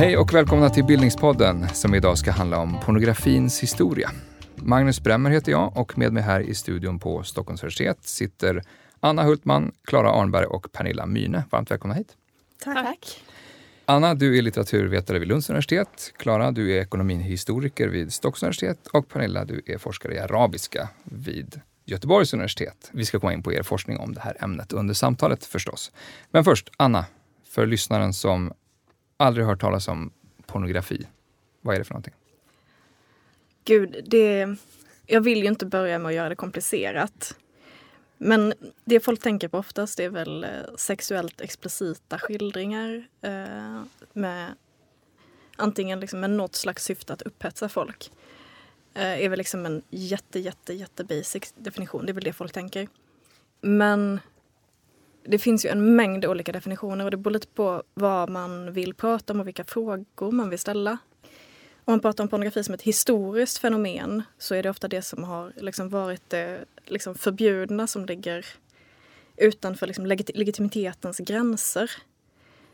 Hej och välkomna till Bildningspodden som idag ska handla om pornografins historia. Magnus Bremmer heter jag och med mig här i studion på Stockholms universitet sitter Anna Hultman, Klara Arnberg och Pernilla Myne. Varmt välkomna hit. Tack. Tack. Anna, du är litteraturvetare vid Lunds universitet. Klara, du är ekonomihistoriker vid Stockholms universitet. Och Pernilla, du är forskare i arabiska vid Göteborgs universitet. Vi ska komma in på er forskning om det här ämnet under samtalet förstås. Men först, Anna, för lyssnaren som aldrig hört talas om pornografi. Vad är det för någonting? Gud, det... Jag vill ju inte börja med att göra det komplicerat. Men det folk tänker på oftast är väl eh, sexuellt explicita skildringar eh, med antingen liksom med något slags syfte att upphetsa folk. Eh, är väl liksom en jätte, jätte, jätte basic definition. Det är väl det folk tänker. Men det finns ju en mängd olika definitioner och det beror lite på vad man vill prata om och vilka frågor man vill ställa. Om man pratar om pornografi som ett historiskt fenomen så är det ofta det som har liksom varit det liksom förbjudna som ligger utanför liksom legit legitimitetens gränser.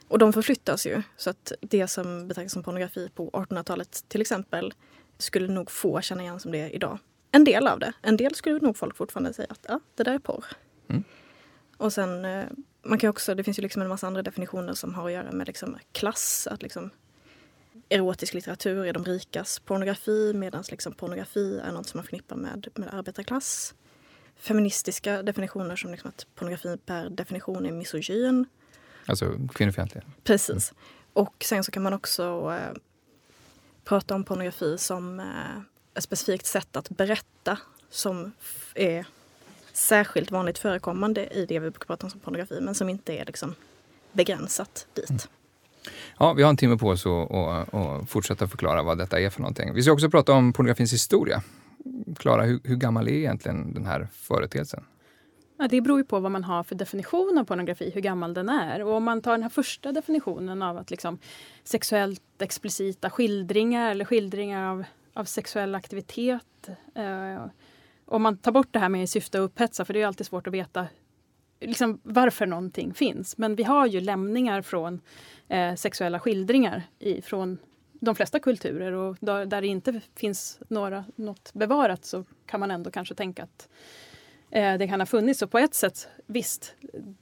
Och de förflyttas ju. Så att det som betraktas som pornografi på 1800-talet till exempel skulle nog få känna igen som det är idag. En del av det. En del skulle nog folk fortfarande säga att ja, det där är porr. Mm. Och sen, eh, man kan också, det finns ju liksom en massa andra definitioner som har att göra med liksom klass. Att liksom, erotisk litteratur är de rikas pornografi medan liksom pornografi är något som man förknippar med, med arbetarklass. Feministiska definitioner som liksom att pornografi per definition är misogyn. Alltså kvinnofientlig? Precis. Mm. Och sen så kan man också eh, prata om pornografi som eh, ett specifikt sätt att berätta som är särskilt vanligt förekommande i det vi brukar prata om som pornografi men som inte är liksom begränsat dit. Mm. Ja, vi har en timme på oss att fortsätta förklara vad detta är för någonting. Vi ska också prata om pornografins historia. Klara, hur, hur, gammal är egentligen den här företeelsen? Ja, det beror ju på vad man har för definition av pornografi, hur gammal den är. Och om man tar den här första definitionen av att liksom sexuellt explicita skildringar eller skildringar av, av sexuell aktivitet eh, om man tar bort det här med syfte att upphetsa, för det är alltid svårt att veta liksom, varför någonting finns. Men vi har ju lämningar från eh, sexuella skildringar i, från de flesta kulturer och där, där det inte finns några, något bevarat så kan man ändå kanske tänka att eh, det kan ha funnits. Och på ett sätt, visst,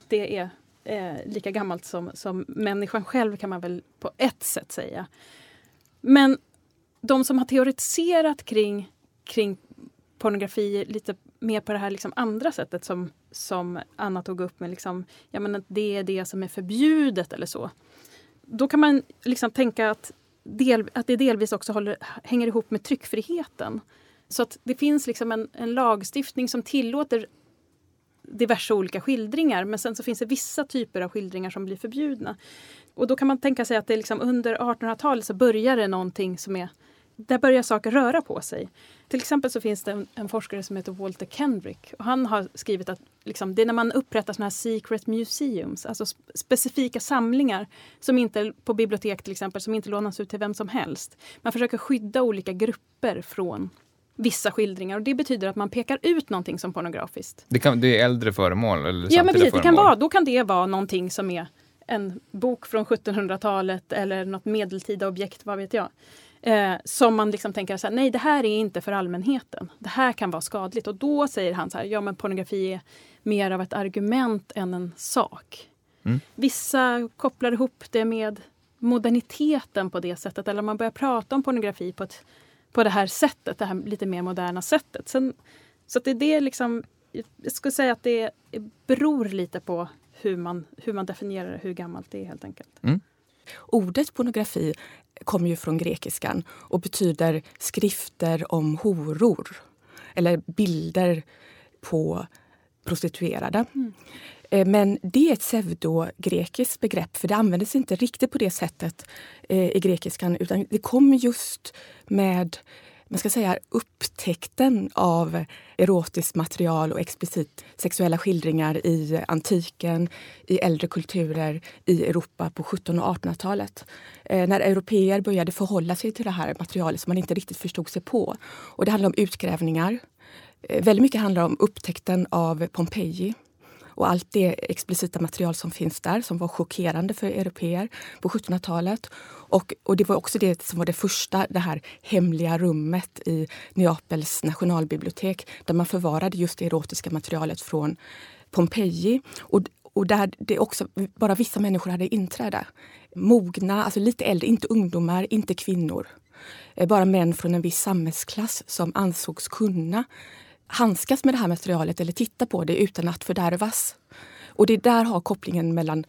det är eh, lika gammalt som, som människan själv kan man väl på ett sätt säga. Men de som har teoretiserat kring, kring pornografi lite mer på det här liksom andra sättet som, som Anna tog upp med liksom, ja, men att det är det som är förbjudet eller så. Då kan man liksom tänka att, del, att det delvis också håller, hänger ihop med tryckfriheten. Så att det finns liksom en, en lagstiftning som tillåter diverse olika skildringar men sen så finns det vissa typer av skildringar som blir förbjudna. Och då kan man tänka sig att det liksom under 1800-talet så börjar det någonting som är där börjar saker röra på sig. Till exempel så finns det en, en, forskare som heter Walter Kendrick. Och han har skrivit att liksom, det är när man upprättar såna här secret museums, alltså specifika samlingar som inte, på bibliotek till exempel, som inte lånas ut till vem som helst. Man försöker skydda olika grupper från vissa skildringar och det betyder att man pekar ut någonting som pornografiskt. Det, kan, det är äldre föremål? Eller ja, men precis, det kan vara, då kan det vara någonting som är en bok från 1700-talet eller något medeltida objekt, vad vet jag. Eh, som man liksom tänker så här, nej det här är inte för allmänheten. Det här kan vara skadligt. Och då säger han så här, ja men pornografi är mer av ett argument än en sak. Mm. Vissa kopplar ihop det med moderniteten på det sättet. Eller man börjar prata om pornografi på, ett, på det här sättet, det här lite mer moderna sättet. Sen, så att det är det liksom, jag skulle säga att det beror lite på hur man, hur man definierar hur gammalt det är helt enkelt. Mm. Ordet pornografi kommer ju från grekiskan och betyder skrifter om horor. Eller bilder på prostituerade. Mm. Eh, men det är ett pseudogrekiskt begrepp för det användes inte riktigt på det sättet eh, i grekiskan utan det kommer just med man ska säga, upptäckten av erotiskt material och explicit sexuella skildringar i antiken, i äldre kulturer i Europa på 1700 och 1800-talet. Eh, när europeer började förhålla sig till det här materialet som man inte riktigt förstod sig på. Och det handlar om utgrävningar. Eh, väldigt mycket handlar om upptäckten av Pompeji och allt det explicita material som finns där som var chockerande för europeer på 1700-talet. Och, och det var också det som var det första, det här hemliga rummet i Neapels nationalbibliotek där man förvarade just det erotiska materialet från Pompeji. Och, och där det också bara vissa människor hade inträde. Mogna, alltså lite äldre, inte ungdomar, inte kvinnor. Eh, bara män från en viss samhällsklass som ansågs kunna handskas med det här materialet eller titta på det utan att fördärvas. Och det där har kopplingen mellan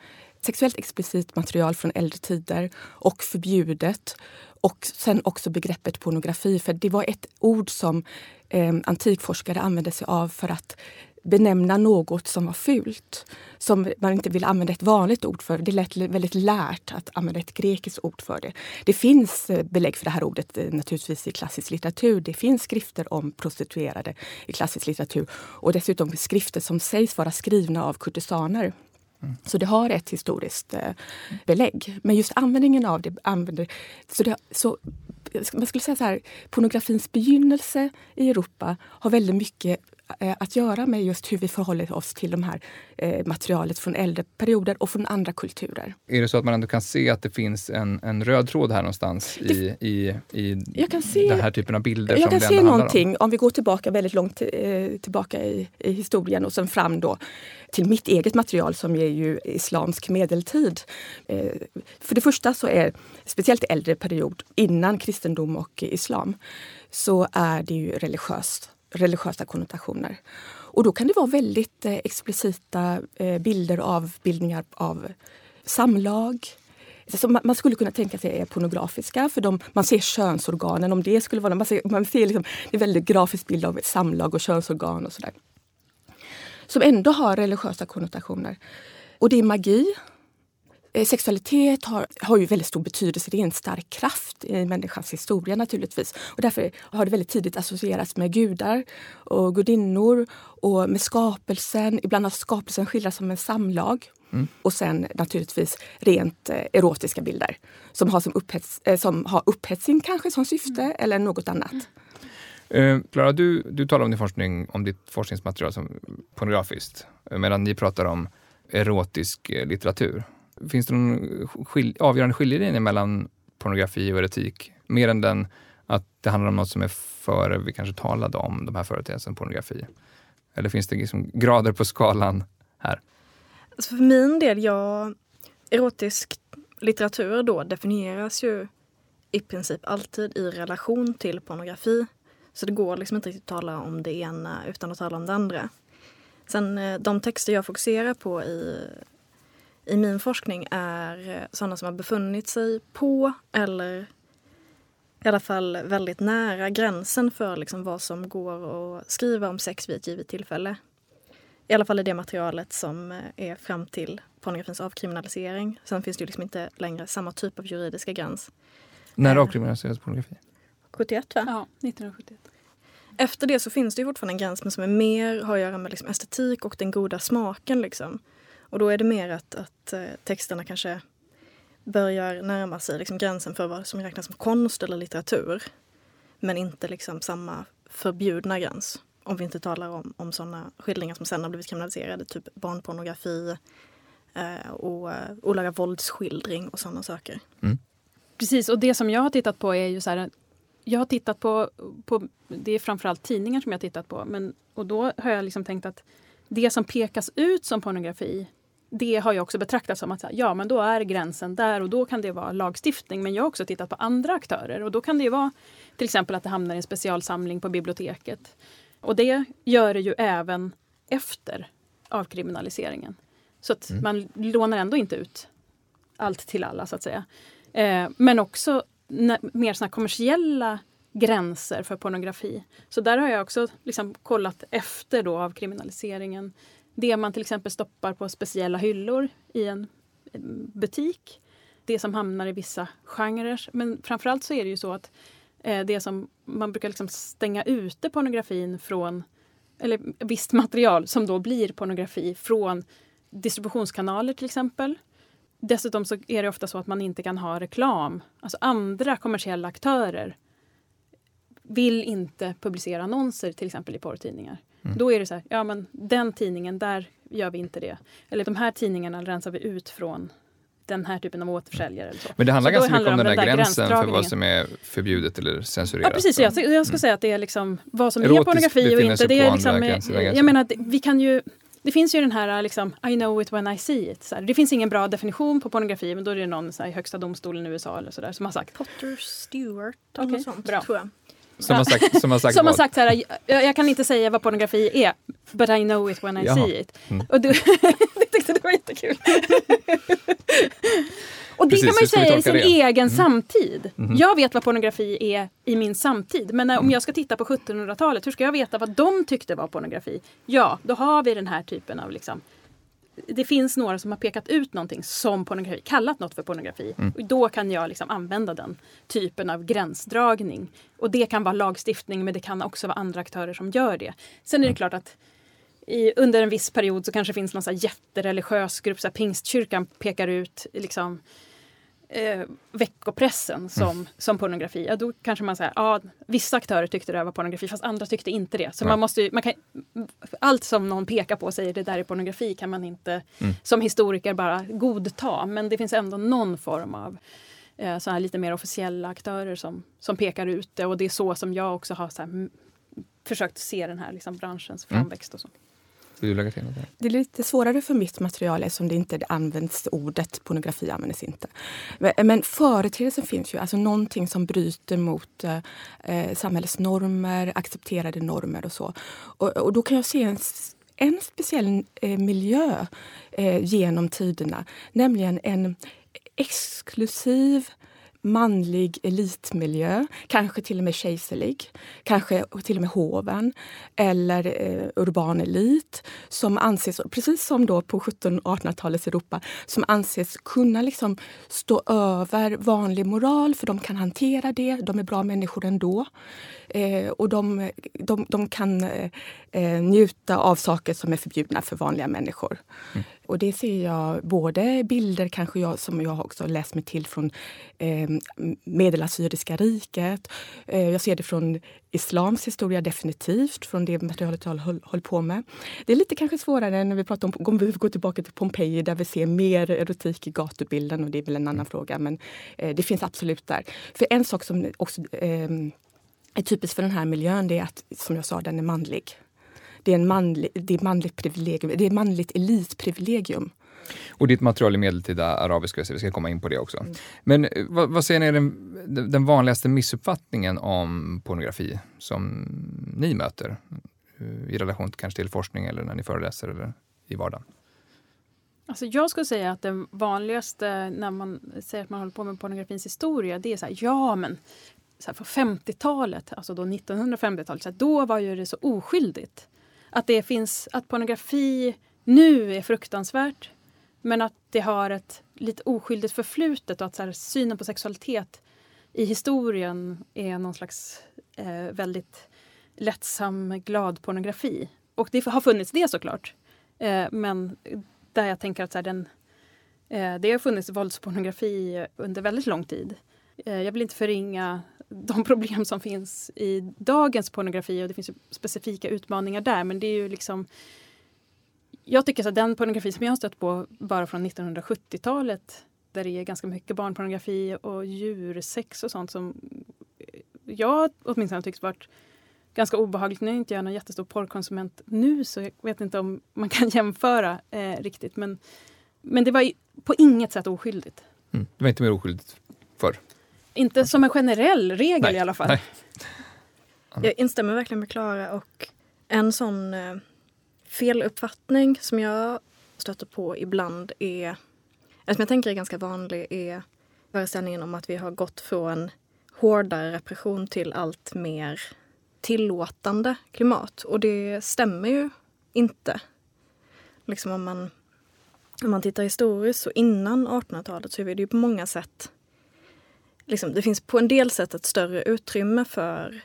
sexuellt explicit material från äldre tider och förbjudet. Och sen också begreppet pornografi, för det var ett ord som eh, antikforskare använde sig av för att benämna något som var fult. Som man inte vill använda ett vanligt ord för. Det lät väldigt lärt att använda ett grekiskt ord för det. Det finns eh, belägg för det här ordet eh, naturligtvis i klassisk litteratur. Det finns skrifter om prostituerade i klassisk litteratur. Och dessutom skrifter som sägs vara skrivna av kurtisaner. Mm. Så det har ett historiskt eh, belägg. Men just användningen av det använder... Så, det, så man skulle säga så här, pornografins begynnelse i Europa har väldigt mycket Eh, att göra med just hur vi förhåller oss till de här eh, materialet från äldre perioder och från andra kulturer. Är det så att man ändå kan se att det finns en, en röd tråd här någonstans det, i, i, i jag kan se, den här typen av bilder? Jag kan se någonting, om. om. vi går tillbaka väldigt långt eh, tillbaka i, i, historien och sen fram då till mitt eget material som är ju islamsk medeltid. Eh, för det första så är speciellt äldre period innan kristendom och islam så är det ju religiöst religiösa konnotationer. Och då kan det vara väldigt eh, explicita eh, bilder av bildningar av samlag. Som man skulle kunna tänka sig är pornografiska, för de, man ser könsorganen. om det skulle vara man ser, man ser liksom, en väldigt grafisk bild av ett samlag och könsorgan och sådär. Som ändå har religiösa konnotationer. Och det är magi, sexualitet har, har ju väldigt stor betydelse. Det är en stark kraft i människans historia naturligtvis. Och därför har det väldigt tidigt associerats med gudar och gudinnor och med skapelsen. Ibland har skapelsen skildrats som en samlag. Mm. Och sen naturligtvis rent eh, erotiska bilder som har, som upphets, eh, som har upphetsning kanske som syfte mm. eller något annat. Klara, eh, du, du talar om din forskning, om ditt forskningsmaterial som pornografiskt, medan ni pratar om erotisk litteratur. Finns det någon skil avgörande skiljelinje mellan pornografi och erotik? Mer än den att det handlar om något som är före vi kanske talade om de här företeelserna pornografi? Eller finns det liksom grader på skalan här? Alltså för min del, ja, erotisk litteratur då definieras ju i princip alltid i relation till pornografi. Så det går liksom inte riktigt att tala om det ena utan att tala om det andra. Sen eh, de texter jag fokuserar på i i min forskning är eh, sådana som har befunnit sig på eller i alla fall väldigt nära gränsen för liksom vad som går att skriva om sex vid ett givet tillfälle. I alla fall i det materialet som eh, är fram till pornografins avkriminalisering. Sen finns det ju liksom inte längre samma typ av juridiska gräns. När eh, avkriminaliserades pornografi? 71 va? Ja, 1971. Efter det så finns det ju fortfarande en gräns men som är mer har att göra med liksom estetik och den goda smaken. Liksom. Och då är det mer att, att eh, texterna kanske börjar närma sig liksom gränsen för vad som räknas som konst eller litteratur. Men inte liksom samma förbjudna gräns. Om vi inte talar om, om sådana skildringar som sen har blivit kriminaliserade, typ barnpornografi eh, och eh, olaga våldsskildring och sådana saker. Mm. Precis, och det som jag har tittat på är ju så här, jag har tittat på, på, det är framförallt tidningar som jag har tittat på, men, och då har jag liksom tänkt att det som pekas ut som pornografi det har jag också betraktat som att ja, men då är gränsen där och då kan det vara lagstiftning. Men jag har också tittat på andra aktörer och då kan det vara till exempel att det hamnar i en specialsamling på biblioteket. Och det gör det ju även efter avkriminaliseringen. Så att mm. man lånar ändå inte ut allt till alla så att säga. Eh, men också mer såna kommersiella gränser för pornografi. Så där har jag också liksom kollat efter då avkriminaliseringen det man till exempel stoppar på speciella hyllor i en eh, butik. Det som hamnar i vissa genrer. Men framförallt så är det ju så att eh, det som man brukar liksom stänga ute pornografin från, eller visst material som då blir pornografi från distributionskanaler till exempel. Dessutom så är det ofta så att man inte kan ha reklam. Alltså andra kommersiella aktörer vill inte publicera annonser till exempel i porrtidningar. Mm. Då är det så här, ja men den tidningen, där gör vi inte det. Eller de här tidningarna rensar vi ut från den här typen av återförsäljare. Eller så. Men det handlar så ganska mycket om den, den där, där gränsen för vad som är förbjudet eller censurerat. Ja precis, jag, jag ska mm. säga att det är liksom vad som Erotisk är pornografi och inte. Det är liksom, jag menar, vi kan ju det finns ju den här liksom, I know it when I see it. Så det finns ingen bra definition på pornografi men då är det någon så här, i högsta domstolen i USA eller så där, som har sagt. Potter Stewart eller okay, sånt bra. tror jag. Som har sagt, som har sagt, som har sagt så här, jag, jag, kan inte säga vad pornografi är, but I know it when I Jaha. see it. Mm. Och du, det tyckte det var jättekul. Och det Precis, kan man ju säga i sin det? egen mm. samtid. Mm. Jag vet vad pornografi är i min samtid. Men när, om mm. jag ska titta på 1700-talet, hur ska jag veta vad de tyckte var pornografi? Ja, då har vi den här typen av liksom, det finns några som har pekat ut någonting som pornografi, kallat något för pornografi. Mm. Och då kan jag liksom använda den typen av gränsdragning. Och det kan vara lagstiftning men det kan också vara andra aktörer som gör det. Sen är det mm. klart att i, under en viss period så kanske det finns någon så jättereligiös grupp, så här, pingstkyrkan pekar ut liksom, eh, veckopressen som, mm. som pornografi, ja, då kanske man säger ja, vissa aktörer tyckte det var pornografi fast andra tyckte inte det. Så ja. man måste, man kan, allt som någon pekar på och säger det där är pornografi kan man inte mm. som historiker bara godta. Men det finns ändå någon form av eh, så här lite mer officiella aktörer som, som pekar ut det och det är så som jag också har så här, försökt se den här liksom, branschens mm. framväxt och så. Vill du lägga till något? Det är lite svårare för mitt material eftersom det inte används ordet pornografi används inte. Men företeelsen finns ju, alltså någonting som bryter mot eh, eh, samhällets normer, accepterade normer och så. Och, och då kan jag se en en speciell eh, miljö eh, genom tiderna, nämligen en exklusiv manlig elitmiljö, kanske till och med kejserlig, kanske till och med hoven eller eh, urban elit som anses, precis som då på 1700-1800-talets Europa, som anses kunna liksom stå över vanlig moral för de kan hantera det, de är bra människor ändå. Eh, och de, de, de kan eh, eh njuta av saker som är förbjudna för vanliga människor. Mm. Och det ser jag både bilder kanske jag, som jag också läst mig till från eh, Medelassyriska riket. Eh, jag ser det från islams historia definitivt, från det materialet jag håller håll på med. Det är lite kanske svårare när vi pratar om, om vi går tillbaka till Pompeji där vi ser mer erotik i gatubilden och det är väl en annan mm. fråga men eh, det finns absolut där. För en sak som också eh, är typiskt för den här miljön det är att, som jag sa, den är manlig. Det är, en manlig, det är manligt privilegium, det är manligt elitprivilegium. Och ditt material är medeltida arabiska, vi ska komma in på det också. Mm. Men eh, vad, vad säger ni är den, den vanligaste missuppfattningen om pornografi som ni möter? Eh, I relation till, kanske till forskning eller när ni föreläser eller i vardagen? Alltså jag skulle säga att det vanligaste när man säger att man håller på med pornografins historia, det är så här, ja men så här, på 50-talet, alltså då 1950-talet, då var ju det så oskyldigt. Att det finns, att pornografi nu är fruktansvärt men att det har ett lite oskyldigt förflutet och att så här, synen på sexualitet i historien är någon slags eh, väldigt lättsam, glad pornografi. Och det har funnits det såklart. Eh, men där jag tänker att så här, den, eh, det har funnits våldspornografi under väldigt lång tid. Eh, jag vill inte förringa de problem som finns i dagens pornografi och det finns specifika utmaningar där men det är ju liksom jag tycker att den pornografi som jag har stött på bara från 1970-talet där det är ganska mycket barnpornografi och djursex och sånt som eh, jag åtminstone tycks varit ganska obehagligt. Nu är inte jag någon jättestor porrkonsument nu så jag vet inte om man kan jämföra eh, riktigt men, men det var på inget sätt oskyldigt. Mm. Det var inte mer oskyldigt förr? Inte som en generell regel Nej. i alla fall. Nej. Jag instämmer verkligen med Klara och en sån eh, feluppfattning som jag stöter på ibland är, eller som jag tänker är ganska vanlig, är föreställningen om att vi har gått från hårdare repression till allt mer tillåtande klimat. Och det stämmer ju inte. Liksom om man, om man tittar historiskt så innan 1800-talet så är det ju på många sätt liksom, det finns på en del sätt ett större utrymme för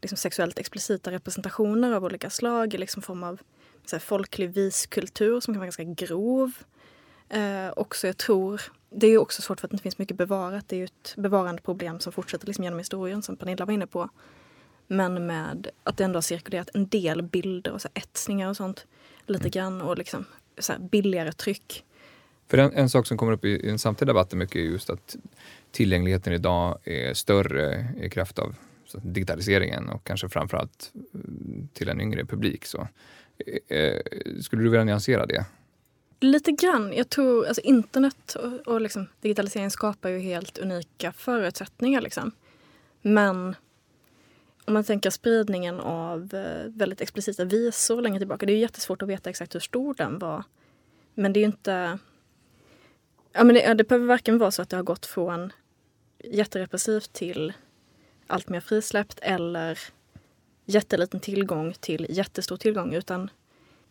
liksom, sexuellt explicita representationer av olika slag i liksom, form av så här, folklig viskultur som kan vara ganska grov. Eh, också, jag tror, det är också svårt för att det inte finns mycket bevarat. Det är ju ett bevarandeproblem som fortsätter liksom genom historien som Pernilla var inne på. Men med att det ändå har cirkulerat en del bilder och så etsningar och sånt lite grann och liksom så billigare tryck. För en, en, sak som kommer upp i, i den samtida debatten mycket är just att tillgängligheten idag är större i kraft av digitaliseringen och kanske framförallt mm, till en yngre publik. Så, eh, eh, skulle du vilja nyansera det? Lite grann. Jag tror alltså internet och, och liksom, digitalisering skapar ju helt unika förutsättningar. Liksom. Men om man tänker spridningen av eh, väldigt explicita visor längre tillbaka. Det är jättesvårt att veta exakt hur stor den var. Men det är ju inte... Ja, men det, det behöver varken vara så att det har gått från jätterepressivt till allt mer frisläppt eller jätteliten tillgång till jättestor tillgång. Utan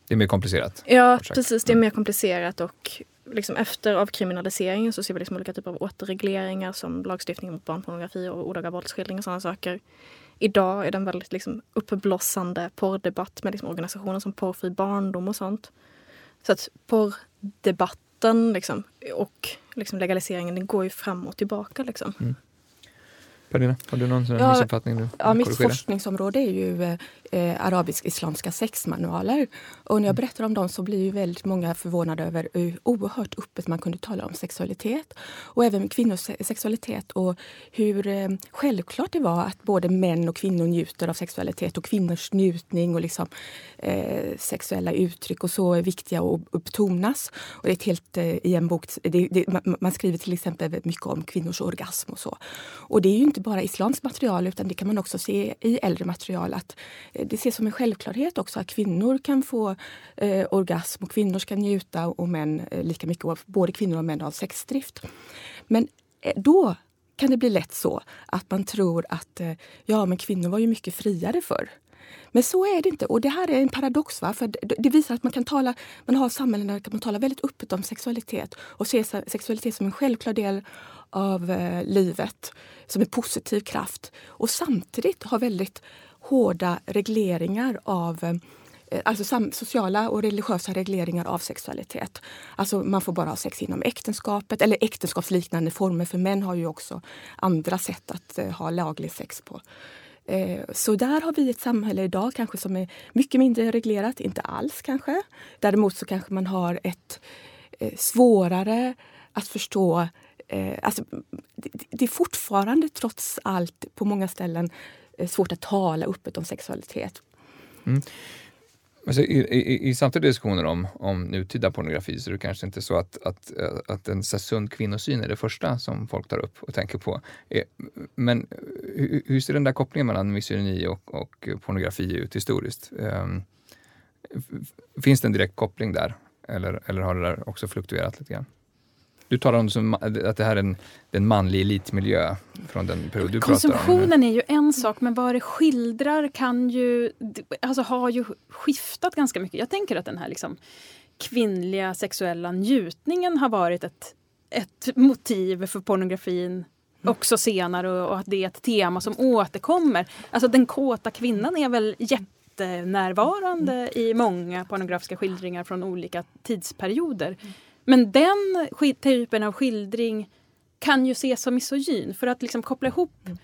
det är mer komplicerat? Ja, precis. Det är mm. mer komplicerat och liksom efter avkriminaliseringen så ser vi liksom olika typer av återregleringar som lagstiftning mot barnpornografi och olaga våldsskildring och sådana saker. Idag är det en väldigt liksom uppblossande porrdebatt med liksom organisationer som Porrfri barndom och sånt. Så att porrdebatten liksom, och liksom legaliseringen den går ju fram och tillbaka. Liksom. Mm. Pernilla, har du någon ja, missuppfattning? Du ja, mitt forskningsområde är ju eh, arabisk-islamska sexmanualer. Och när jag mm. berättar om dem så blir ju väldigt många förvånade över hur oerhört öppet man kunde tala om sexualitet. Och även kvinnors sexualitet och hur eh, självklart det var att både män och kvinnor njuter av sexualitet och kvinnors njutning och liksom, eh, sexuella uttryck och så är viktiga att betonas. Och det är helt, eh, i en bok, det, det, man, man skriver till exempel mycket om kvinnors orgasm och så. Och det är ju inte bara islamskt material utan det kan man också se i äldre material att eh, det ses som en självklarhet också att kvinnor kan få eh, orgasm och kvinnor ska njuta och män eh, lika mycket. Både kvinnor och män har sexdrift. Men eh, då kan det bli lätt så att man tror att eh, ja, men kvinnor var ju mycket friare förr. Men så är det inte. Och det här är en paradox. Va? För det visar att man kan tala, man har samhällen där man talar väldigt öppet om sexualitet och se sexualitet som en självklar del av eh, livet, som en positiv kraft. Och samtidigt har väldigt hårda regleringar av eh, alltså sociala och religiösa regleringar av sexualitet. Alltså man får bara ha sex inom äktenskapet eller äktenskapsliknande former för män har ju också andra sätt att eh, ha laglig sex på. Eh, så där har vi ett samhälle idag kanske som är mycket mindre reglerat, inte alls kanske. Däremot så kanske man har ett eh, svårare att förstå Eh, alltså, det är fortfarande trots allt på många ställen Eh, svårt att tala öppet om sexualitet. Mm. Alltså, i, i, I samtliga diskussioner om, om nutida pornografi så är det kanske inte så att, att, eh, att en så sund kvinnosyn är det första som folk tar upp och tänker på. Eh, men hur, hur ser den där kopplingen mellan misogyni och, och pornografi ut historiskt? Ehm, finns det en direkt koppling där? Eller, eller har det där också fluktuerat lite grann? Du talar om som, att det här är en, en manlig elitmiljö från den period du Konsumtionen är ju en sak, men vad det skildrar kan ju, alltså har ju skiftat ganska mycket. Jag tänker att den här liksom kvinnliga sexuella njutningen har varit ett, ett motiv för pornografin mm. också senare och, att det är ett tema som återkommer. Alltså den kåta kvinnan är väl jättenärvarande mm. i många pornografiska skildringar från olika tidsperioder. Mm. Men den typen av skildring kan ju ses som misogyn. För att liksom koppla ihop mm.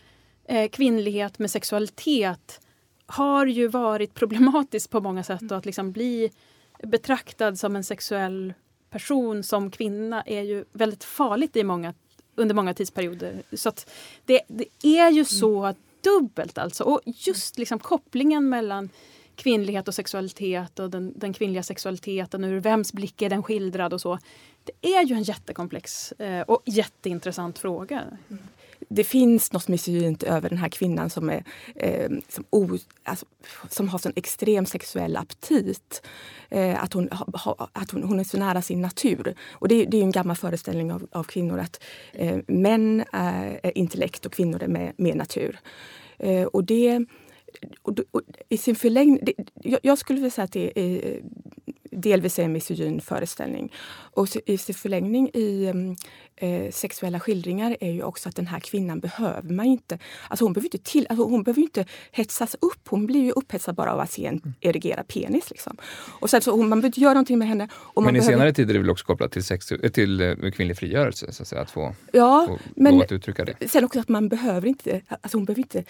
eh, kvinnlighet med sexualitet har ju varit problematiskt på många sätt. Och att liksom bli betraktad som en sexuell person som kvinna är ju väldigt farligt i många, under många tidsperioder. Så det, det, är ju så dubbelt alltså. Och just liksom kopplingen mellan kvinnlighet och sexualitet och den, den kvinnliga sexualiteten ur vems blick är den skildrad och så. Det är ju en jättekomplex eh, och jätteintressant fråga. Mm. Det finns något misogynt över den här kvinnan som, är, eh, som, o, alltså, som har sån extrem sexuell aptit. Eh, att hon, ha, att hon, hon, är så nära sin natur. Och det, det är en gammal föreställning av, av kvinnor att eh, män är, intellekt och kvinnor är mer, natur. Eh, och det och, och, i sin förlängning, det, jag, jag, skulle vilja säga att det är, delvis är en misogyn föreställning. Och i sin förlängning i mm, eh, sexuella skildringar är ju också att den här kvinnan behöver man inte... Alltså hon, behöver inte till, alltså hon behöver inte hetsas upp. Hon blir ju upphetsad bara av att se en erigerad penis. Liksom. Och sen, så hon, man behöver inte göra någonting med henne. men i behöver... senare tid är det väl också kopplat till, sex, eh, till uh, kvinnlig frigörelse, så att, säga, att få, ja, få men, att uttrycka det. Sen också att man behöver inte... Alltså hon behöver inte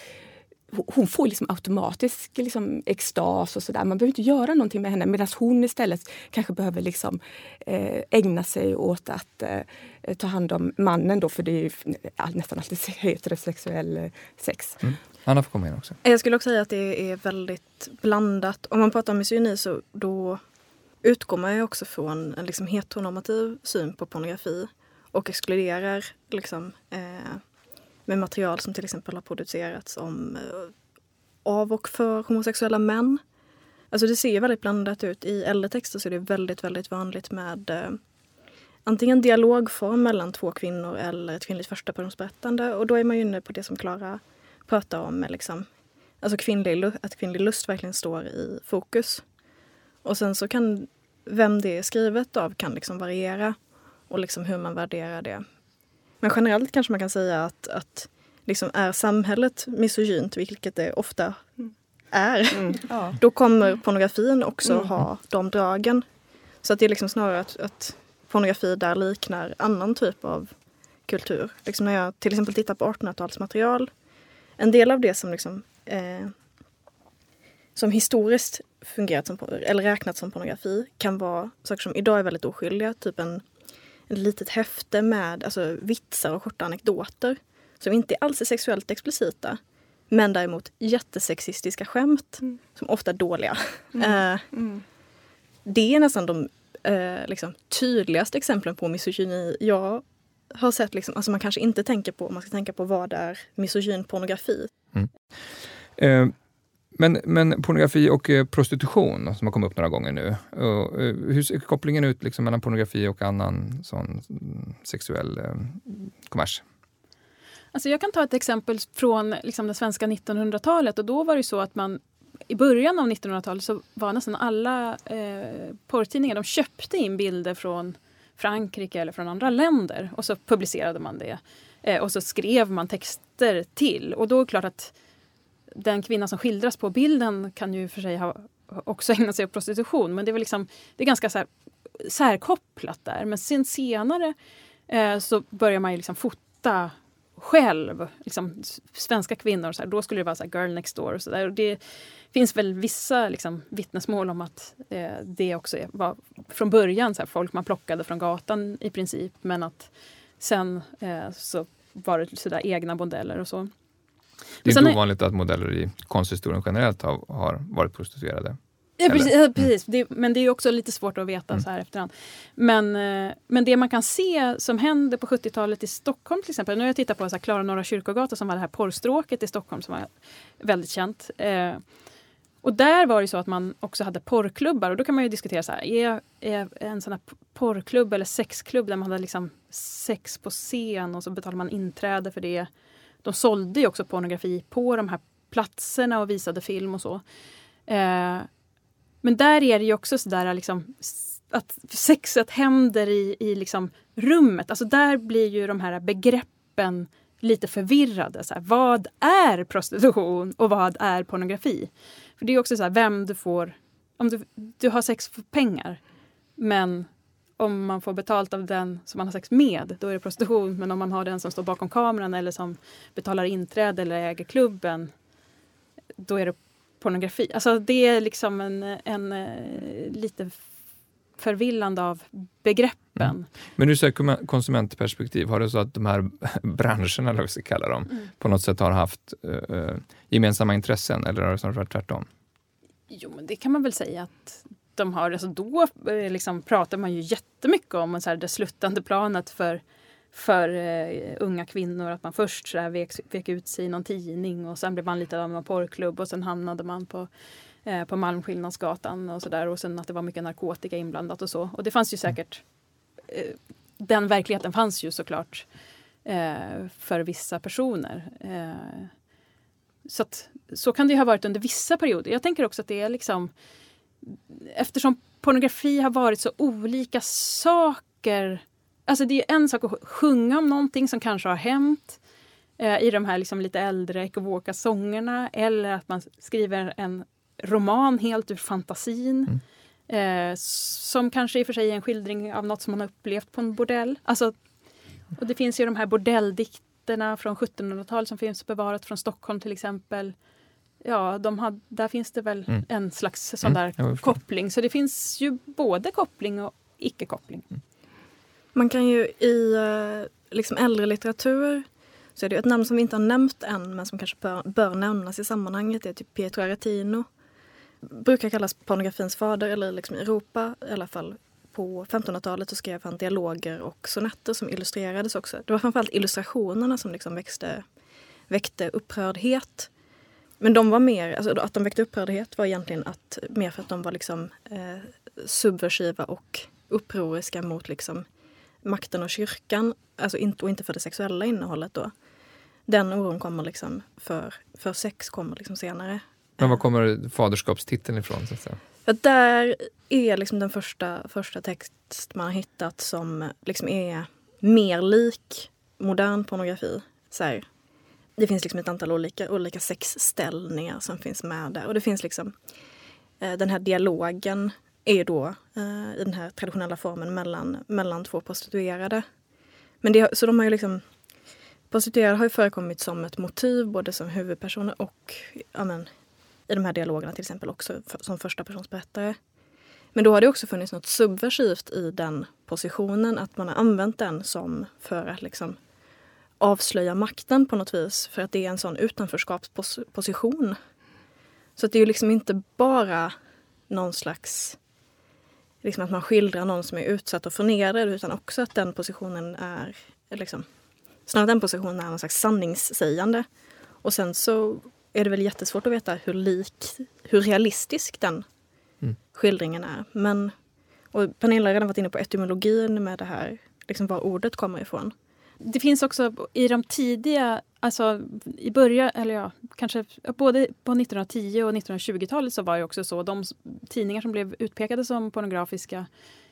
hon får liksom automatisk liksom extas och sådär. Man behöver inte göra någonting med henne medan hon istället kanske behöver liksom, eh, ägna sig åt att eh, ta hand om mannen då för det är ju nästan alltid heterosexuell eh, sex. Mm. Anna får komma in också. Jag skulle också säga att det är väldigt blandat. Om man pratar om misogyni så då utgår man ju också från en liksom heteronormativ syn på pornografi och exkluderar liksom, eh, med material som till exempel har producerats om eh, av och för homosexuella män. Alltså det ser väldigt blandat ut. I äldre texter så är det väldigt, väldigt vanligt med eh, antingen dialogform mellan två kvinnor eller ett kvinnligt förstapersonsberättande. Och då är man ju inne på det som Klara pratar om, med liksom, alltså kvinnlig, att kvinnlig lust verkligen står i fokus. Och sen så kan vem det är skrivet av kan liksom variera och liksom hur man värderar det. Men generellt kanske man kan säga att, att liksom är samhället misogynt, vilket det ofta är, mm. Ja. då kommer pornografin också mm. ha de dragen. Så att det är liksom snarare att, att pornografi där liknar annan typ av kultur. Liksom när jag till exempel tittar på 1800-talsmaterial, en del av det som liksom, eh, som historiskt fungerat som, eller räknats som pornografi kan vara saker som idag är väldigt oskyldiga. Typ en ett litet häfte med alltså, vitsar och korta anekdoter som inte alls är sexuellt explicita men däremot jättesexistiska skämt mm. som ofta är dåliga. Mm. Eh, mm. Det är nästan de eh, liksom, tydligaste exemplen på misogyni jag har sett. Liksom, alltså man kanske inte tänker på, man ska tänka på vad är misogyn pornografi. Mm. Eh, men, men pornografi och eh, prostitution som har kommit upp några gånger nu. Eh, hur ser kopplingen ut liksom mellan pornografi och annan sån sexuell eh, kommers? Alltså jag kan ta ett exempel från liksom det svenska 1900-talet och då var det så att man i början av 1900-talet så var nästan alla eh, porrtidningar, de köpte in bilder från Frankrike eller från andra länder och så publicerade man det. Eh, och så skrev man texter till och då är det klart att den kvinna som skildras på bilden kan ju för sig ha också ägnat sig åt prostitution men det, var liksom, det är ganska så här, särkopplat där. Men sen senare eh, så börjar man ju liksom fota själv, liksom, svenska kvinnor, så här, då skulle det vara så girl next door. Och så där. Och det finns väl vissa liksom, vittnesmål om att eh, det också var från början så här, folk man plockade från gatan i princip men att sen eh, så var det så där egna modeller och så. Det är inte ovanligt att modeller i konsthistorien generellt har, har varit prostituerade. Ja, precis. Ja, precis. Mm. Det, men det är också lite svårt att veta mm. så här efterhand. Men, eh, men det man kan se som hände på 70-talet i Stockholm till exempel. Nu har jag tittat på så här Klara Norra Kyrkogata som var det här porrstråket i Stockholm som var väldigt känt. Eh, och där var det så att man också hade porrklubbar och då kan man ju diskutera så här, är, är en sån här porrklubb eller sexklubb där man hade liksom sex på scen och så betalar man inträde för det de sålde ju också pornografi på de här platserna och visade film och så. Eh, men där är det ju också sådär liksom att sexet händer i, i liksom rummet. Alltså där blir ju de här begreppen lite förvirrade. Så här, vad är prostitution och vad är pornografi? För Det är också så här, vem du får... Om du, du har sex för pengar men om man får betalt av den som man har sex med, då är det prostitution. Men om man har den som står bakom kameran eller som betalar inträde eller äger klubben, då är det pornografi. Alltså det är liksom en, en, en lite förvillande av begreppen. Mm. Men ur konsumentperspektiv, har det så att de här branscherna, eller vad vi ska kalla dem, mm. på något sätt har haft uh, gemensamma intressen eller har det snarare varit tvärtom? Jo, men det kan man väl säga att de har. Alltså då eh, liksom pratar man ju jättemycket om så här, det sluttande planet för, för uh, unga kvinnor. Att man först så här, vek, vek ut sig i någon tidning och sen blev man lite av en porrklubb och sen hamnade man på uh, på Malmskillnadsgatan och sådär och sen att det var mycket narkotika inblandat och så. Och det fanns ju säkert uh, den verkligheten fanns ju såklart för vissa personer. så, att, så kan det ha varit under vissa perioder. Jag tänker också att det är liksom eftersom pornografi har varit så olika saker. Alltså det är en sak att sjunga om någonting som kanske har hänt eh, i de här liksom lite äldre ekivoka sångerna eller att man skriver en roman helt ur fantasin. Mm. Eh, som kanske i och för sig är en skildring av något som man har upplevt på en bordell. Alltså, och det finns ju de här bordelldikterna från 1700-talet som finns bevarat från Stockholm till exempel. Ja, de had, där finns det väl mm. en slags sån där mm, koppling. Så det finns ju både koppling och icke-koppling. Mm. Man kan ju i eh, liksom äldre litteratur så är det ett namn som vi inte har nämnt än men som kanske bör, bör nämnas i sammanhanget. Det är typ Pietro Aretino. Brukar kallas pornografins fader, eller liksom i Europa i alla fall. På 1500-talet så skrev han dialoger och sonetter som illustrerades också. Det var framförallt illustrationerna som liksom växte, väckte upprördhet. Men de var mer, alltså att de väckte upprördhet var egentligen att, mer för att de var liksom, eh, subversiva och upproriska mot liksom, makten och kyrkan. Alltså inte, och inte för det sexuella innehållet då. Den oron kommer liksom för, för sex kommer liksom senare. Men var kommer faderskapstiteln ifrån? Så att säga? För där är liksom den första, första text man har hittat som liksom är mer lik modern pornografi. Så här, det finns liksom ett antal olika, olika sexställningar som finns med där. Och det finns liksom eh, den här dialogen är då eh, i den här traditionella formen mellan, mellan två prostituerade. Men det, så de har ju liksom Prostituerade har ju förekommit som ett motiv både som huvudpersoner och ja, men, i de här dialogerna till exempel också för, som första persons berättare. Men då har det också funnits något subversivt i den positionen, att man har använt den som för att liksom avslöja makten på något vis, för att det är en sån utanförskapsposition. Så det är ju liksom inte bara någon slags liksom att man skildrar någon som är utsatt och förnedrad utan också att den positionen är liksom, snarare den positionen är någon slags sanningssägande. Och sen så är det väl jättesvårt att veta hur lik, hur realistisk den mm. skildringen är. Men, och Pernilla har redan varit inne på etymologin med det här, liksom var ordet kommer ifrån. Det finns också i de tidiga, alltså i början, eller ja, kanske både på 1910 och 1920-talet så var det också så, de tidningar som blev utpekade som pornografiska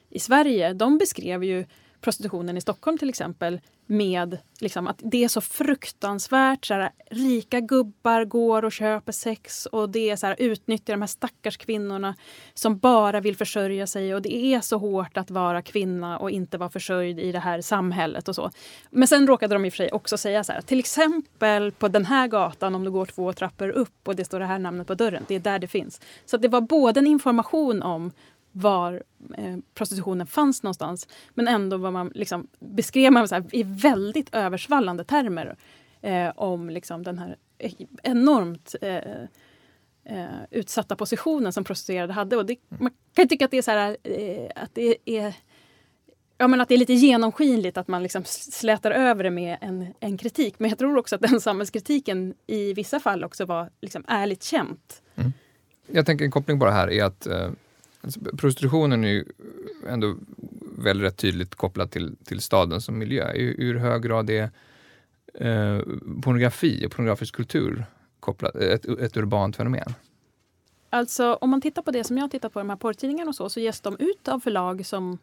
i Sverige, de beskrev ju prostitutionen i Stockholm till exempel med liksom, att det är så fruktansvärt. Så här, rika gubbar går och köper sex och det är så här, utnyttjar de här stackars kvinnorna som bara vill försörja sig och det är så hårt att vara kvinna och inte vara försörjd i det här samhället och så. Men sen råkade de i och för sig också säga så här, till exempel på den här gatan om du går två trappor upp och det står det här namnet på dörren, det är där det finns. Så det var både en information om var eh, prostitutionen fanns någonstans. Men ändå var man liksom, beskrev man så här, i väldigt översvallande termer eh, om liksom, den här enormt eh, eh utsatta positionen som prostituerade hade. Och det, man kan tycka att det är, så här, eh, att det är Ja, men att det är lite genomskinligt att man liksom slätar över det med en, en kritik. Men jag tror också att den samhällskritiken i vissa fall också var liksom ärligt känt. Mm. Jag tänker en koppling det här är att eh, Alltså, prostitutionen är ju ändå väldigt rätt tydligt kopplad till, till staden som miljö. I hur hög grad är eh, pornografi och pornografisk kultur kopplat, ett, ett urbant fenomen? Alltså om man tittar på det som jag tittar på, de här porrtidningarna och så, så ges de ut av förlag som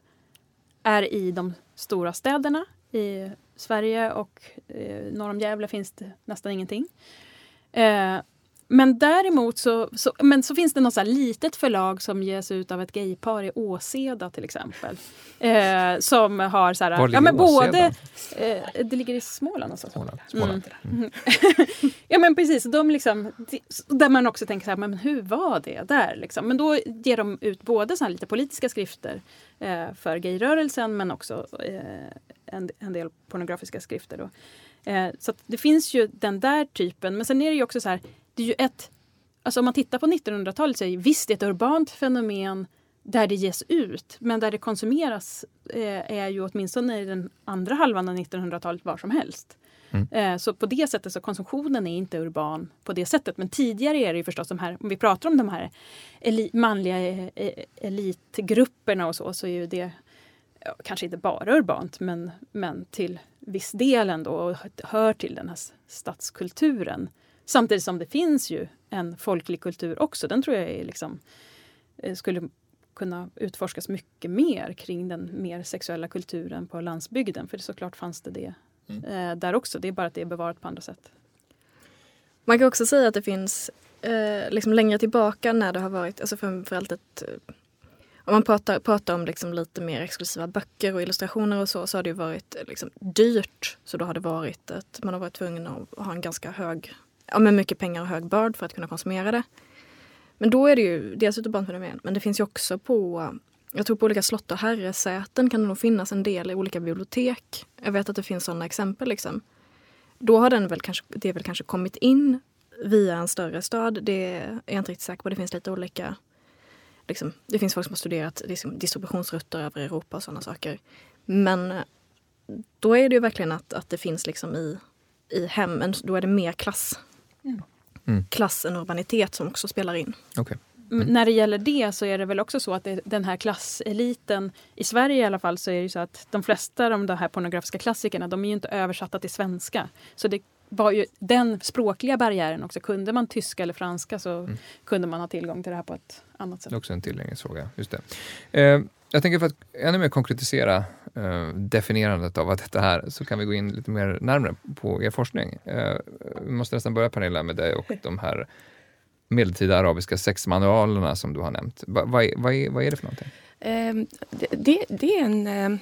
är i de stora städerna. I Sverige och eh, norr om Gävle finns det nästan ingenting. Eh, men däremot så, så, men så finns det något så litet förlag som ges ut av ett gaypar i Åseda till exempel. Eh, som har så här... Var ja, men både, eh, Det ligger i Småland. Alltså. Småland, Småland. Mm. Mm. ja men precis, de liksom, där man också tänker så här, men hur var det där? Liksom? Men då ger de ut både så lite politiska skrifter eh, för gayrörelsen men också eh, en, en del pornografiska skrifter. Då. Eh, så det finns ju den där typen. Men sen är det ju också så här, det är ju ett... Alltså om man tittar på 1900-talet så är det visst ett urbant fenomen där det ges ut, men där det konsumeras eh, är ju åtminstone i den andra halvan av 1900-talet var som helst. Mm. Eh, så på det sättet så konsumtionen är inte urban på det sättet. Men tidigare är det ju förstås de här, om vi pratar om de här eli manliga eh, elitgrupperna och så, så är ju det ja, kanske inte bara urbant men, men till viss del ändå och hör till den här stadskulturen. Samtidigt som det finns ju en folklig kultur också. Den tror jag är liksom eh, skulle kunna utforskas mycket mer kring den mer sexuella kulturen på landsbygden. För det såklart fanns det det mm. eh, där också. Det är bara att det är bevarat på andra sätt. Man kan också säga att det finns eh, liksom längre tillbaka när det har varit, alltså framförallt ett eh, om man pratar, pratar om liksom lite mer exklusiva böcker och illustrationer och så, så har det varit liksom dyrt. Så då har det varit att man har varit tvungen att ha en ganska hög, ja men mycket pengar och hög börd för att kunna konsumera det. Men då är det ju dels ute barnfenomen, men det finns ju också på jag tror på olika slott och herresäten kan det nog finnas en del i olika bibliotek. Jag vet att det finns sådana exempel. Liksom. Då har den väl kanske, det väl kanske kommit in via en större stad. Det är jag inte riktigt säker på. Det finns lite olika... Liksom, det finns folk som har studerat liksom, distributionsrutter över Europa och sådana saker. Men eh, då är det ju verkligen att, att det finns liksom i, i hemmen. Då är det mer klass. Mm. mm. Klass än urbanitet som också spelar in. Okay. Mm. När det gäller det så är det väl också så att det, den här klasseliten, i Sverige i alla fall, så är det så att de flesta av de här pornografiska klassikerna, de är ju inte översatta till svenska. Så det var ju den språkliga barriären också. Kunde man tyska eller franska så mm. kunde man ha tillgång till det här på ett annat sätt. Det är också en tillgänglighetsfråga. Just det. Eh, jag tänker för att ännu mer konkretisera Eh, definierandet av vad detta är, så kan vi gå in lite mer närmare på er forskning. Eh, vi måste nästan börja Pernilla med dig och de här medeltida arabiska sexmanualerna som du har nämnt. Va, vad, är, vad, är, vad är det för någonting? Eh, det, det, är en... Eh,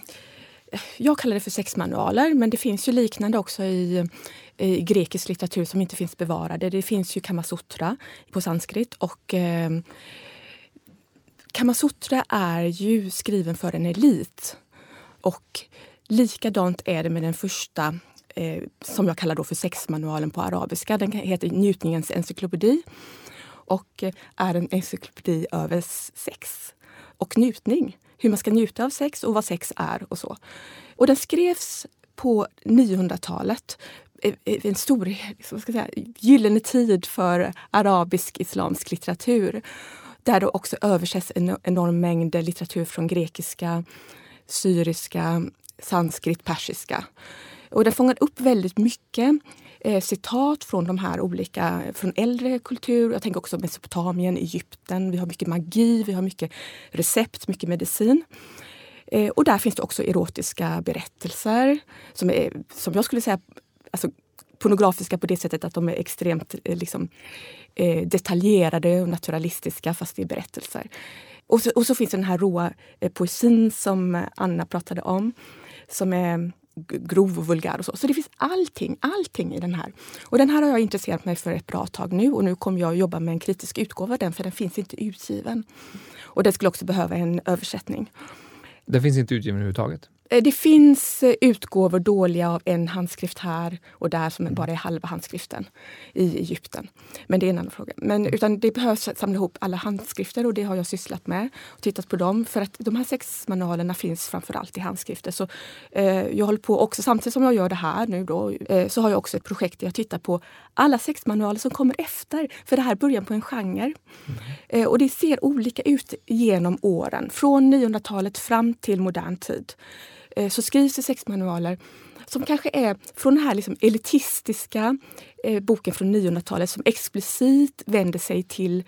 jag kallar det för sexmanualer, men det finns ju liknande också i, i grekisk litteratur som inte finns bevarade. Det finns ju Kamasutra på sanskrit och eh, Kamasutra är ju skriven för en elit. Och likadant är det med den första eh, som jag kallar då för sexmanualen på arabiska. Den heter Njutningens encyklopedi och eh, är en encyklopedi över sex och njutning. Hur man ska njuta av sex och vad sex är och så. Och den skrevs på 900-talet. Eh, eh, en stor liksom, vad ska jag säga, gyllene tid för arabisk islamsk litteratur. Där det också översätts en enorm mängd litteratur från grekiska, syriska, sanskrit, persiska. Och den fångar upp väldigt mycket eh, citat från de här olika, från äldre kultur. Jag tänker också Mesopotamien, Egypten. Vi har mycket magi, vi har mycket recept, mycket medicin. Eh, och där finns det också erotiska berättelser som, är, som jag skulle säga alltså, pornografiska på det sättet att de är extremt eh, liksom, eh, detaljerade och naturalistiska fast det är berättelser. Och så, och så finns det den här råa eh, poesin som Anna pratade om som är grov och vulgär och så. Så det finns allting, allting i den här. Och den här har jag intresserat mig för ett bra tag nu och nu kommer jag att jobba med en kritisk utgåva av den för den finns inte utgiven. Och den skulle också behöva en översättning. Den finns inte utgiven överhuvudtaget? Eh, det finns eh, utgåvor dåliga av en handskrift här och där som bara är halva handskriften i Egypten. Men det är en annan fråga. Men, utan det behövs samla ihop alla handskrifter och det har jag sysslat med och tittat på dem. För att de här sex manualerna finns framförallt i handskrifter. Så, eh, jag håller på också, samtidigt som jag gör det här nu då, eh, så har jag också ett projekt där jag tittar på alla sexmanualer som kommer efter. För det här är början på en genre. Mm. Eh, och det ser olika ut genom åren. Från 900-talet fram till modern tid. Eh, så skrivs det sexmanualer som kanske är från den här liksom elitistiska eh, boken från 900-talet som explicit vänder sig till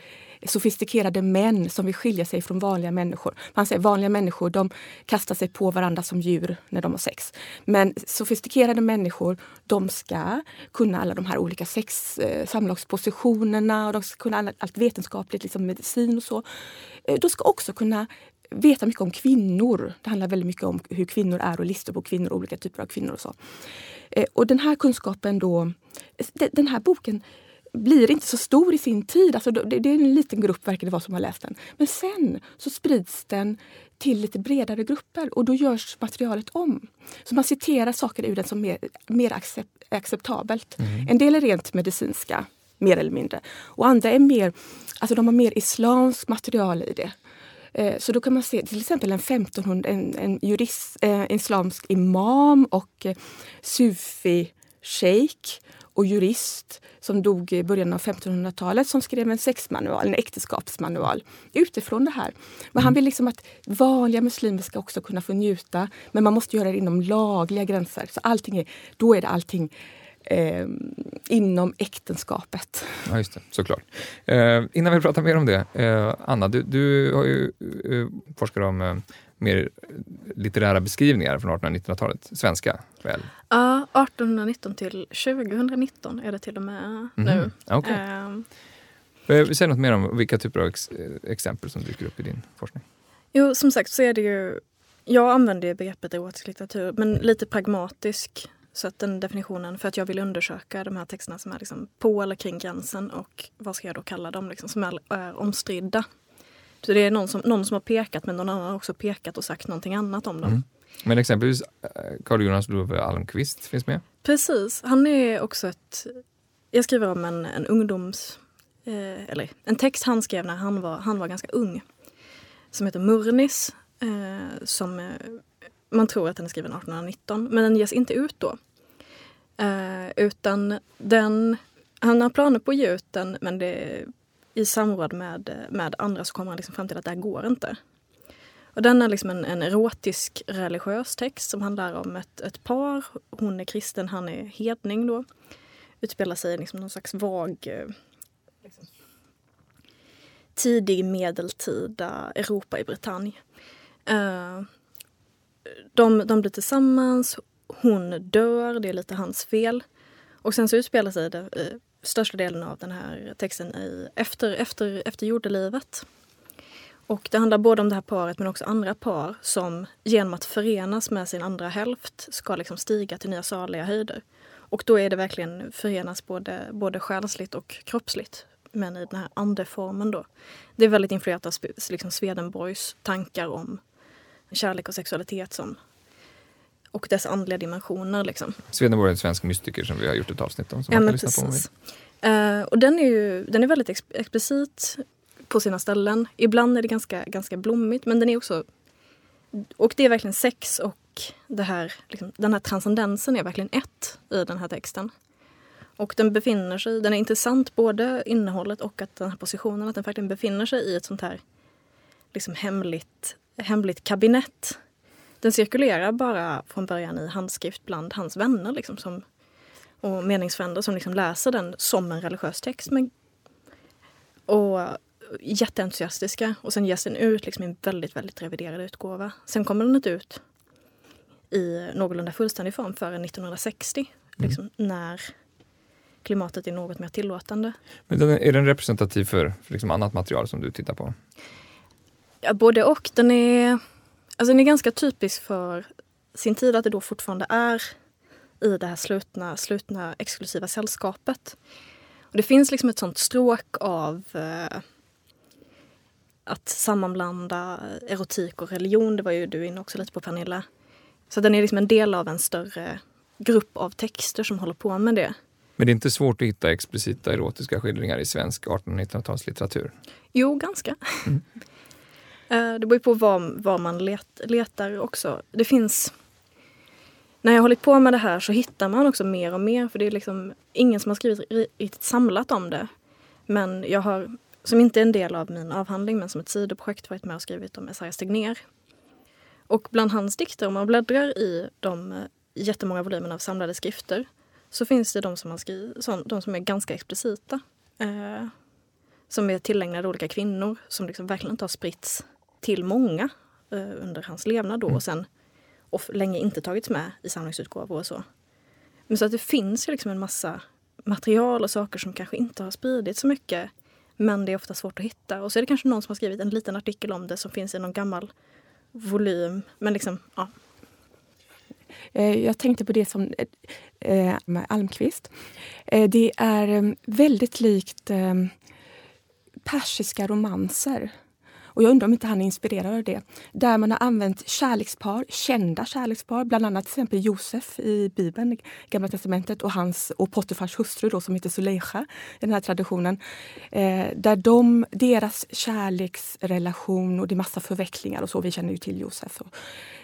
sofistikerade män som vill skilja sig från vanliga människor. Man säger vanliga människor de kastar sig på varandra som djur när de har sex. Men sofistikerade människor de ska kunna alla de här olika sex eh, samlagspositionerna och de ska kunna allt vetenskapligt, liksom medicin och så. Eh, de ska också kunna veta mycket om kvinnor. Det handlar väldigt mycket om hur kvinnor är och listor på kvinnor, olika typer av kvinnor och så. Eh, och den här kunskapen då, den här boken blir inte så stor i sin tid. Alltså det är en liten grupp verkar det vara som har läst den. Men sen så sprids den till lite bredare grupper och då görs materialet om. Så man citerar saker ur den som är mer accept, acceptabelt. Mm. En del är rent medicinska, mer eller mindre. Och andra är mer, alltså de har mer islamskt material i det. Eh, så då kan man se till exempel en 1500, en, en jurist, en eh, islamsk imam och eh, sufi sheikh och jurist som dog i början av 1500-talet som skrev en sexmanual, en äktenskapsmanual utifrån det här. Men han mm. vill liksom att vanliga muslimer ska också kunna få njuta men man måste göra det inom lagliga gränser. Så allting är, då är det allting eh, inom äktenskapet. Ja, just det. Såklart. Eh, innan vi pratar mer om det, eh, Anna, du, du har ju eh, forskat om eh, mer litterära beskrivningar från 1800 1900-talet. Svenska, väl? Ja, 1819 till 2019 är det till och med mm -hmm. nu. Okay. Ehm. Eh, Säg något mer om vilka typer av ex exempel som dyker upp i din forskning. Jo, som sagt så är det ju... Jag använder begreppet erotisk litteratur, men lite pragmatisk. Så att den definitionen, för att jag vill undersöka de här texterna som är liksom på eller kring gränsen och vad ska jag då kalla dem, liksom, som är, är omstridda. Så det är någon som, någon som har pekat men någon annan har också pekat och sagt någonting annat om dem. Mm. Men exempelvis eh, Jonas Love Almqvist finns med? Precis, han är också ett... Jag skriver om en, en ungdoms... Eh, eller en text han skrev när han var, han var ganska ung. Som heter Murnis. Eh, som eh, man tror att den är skriven 1819, men den ges inte ut då. Eh, utan den... Han har planer på att ge ut den men det i samråd med, med andra så kommer han liksom fram till att det här går inte. Och den är liksom en, en erotisk religiös text som handlar om ett, ett par. Hon är kristen, han är hedning då. Utspelar sig i liksom någon slags vag eh, liksom, tidig medeltida Europa i Bretagne. Uh, de, de blir tillsammans, hon dör, det är lite hans fel. Och sen så utspelar sig det största delen av den här texten i, efter, efter, efter jordelivet. Och det handlar både om det här paret men också andra par som genom att förenas med sin andra hälft ska liksom stiga till nya saliga höjder. Och då är det verkligen förenas både, både själsligt och kroppsligt men i den här andeformen då. Det är väldigt influerat av liksom Swedenborgs tankar om kärlek och sexualitet som och dess andliga dimensioner. Liksom. Swedenborg är en svensk mystiker som vi har gjort ett avsnitt om. Som ja, man kan lyssna på uh, och den är, ju, den är väldigt ex explicit på sina ställen. Ibland är det ganska, ganska blommigt men den är också... Och det är verkligen sex och det här, liksom, den här transcendensen är verkligen ett i den här texten. Och den befinner sig, den är intressant både innehållet och att den här positionen, att den verkligen befinner sig i ett sånt här liksom hemligt, hemligt kabinett den cirkulerar bara från början i handskrift bland hans vänner liksom, som, och meningsfränder som liksom läser den som en religiös text. Men, och jätteentusiastiska. Och sen ges den ut liksom i en väldigt, väldigt reviderad utgåva. Sen kommer den inte ut i någorlunda fullständig form förrän 1960. Mm. Liksom, när klimatet är något mer tillåtande. Men är den representativ för, för liksom annat material som du tittar på? Ja, både och. Den är Alltså den är ganska typisk för sin tid, att det då fortfarande är i det här slutna, slutna exklusiva sällskapet. Och det finns liksom ett sånt stråk av eh, att sammanblanda erotik och religion. Det var ju du inne också lite på Pernilla. Så den är liksom en del av en större grupp av texter som håller på med det. Men det är inte svårt att hitta explicita erotiska skildringar i svensk 1800-1900-talslitteratur? Jo, ganska. Mm. Eh, det beror på vad, vad man let, letar också. Det finns... När jag har hållit på med det här så hittar man också mer och mer för det är liksom ingen som har skrivit riktigt samlat om det. Men jag har, som inte är en del av min avhandling men som ett sidoprojekt varit med och skrivit om Esaias Tegnér. Och bland hans dikter, om man bläddrar i de eh, jättemånga volymerna av samlade skrifter så finns det de som, har skri, de som är ganska explicita. Eh, som är tillägnade olika kvinnor som liksom verkligen inte har spritts till många eh, under hans levnad då mm. och sen och länge inte tagits med i samlingsutgåvor och så. Men så att det finns ju liksom en massa material och saker som kanske inte har spridits så mycket men det är ofta svårt att hitta. Och så är det kanske någon som har skrivit en liten artikel om det som finns i någon gammal volym. Men liksom, ja. Eh, jag tänkte på det som eh, med Almqvist. Det är väldigt likt persiska romanser och jag undrar om inte han är inspirerad av det. Där man har använt kärlekspar, kända kärlekspar, bland annat till exempel Josef i Bibeln, Gamla testamentet och hans och Potifars hustru då, som heter Suleja i den här traditionen. Eh, där de, deras kärleksrelation och det är massa förvecklingar och så, vi känner ju till Josef och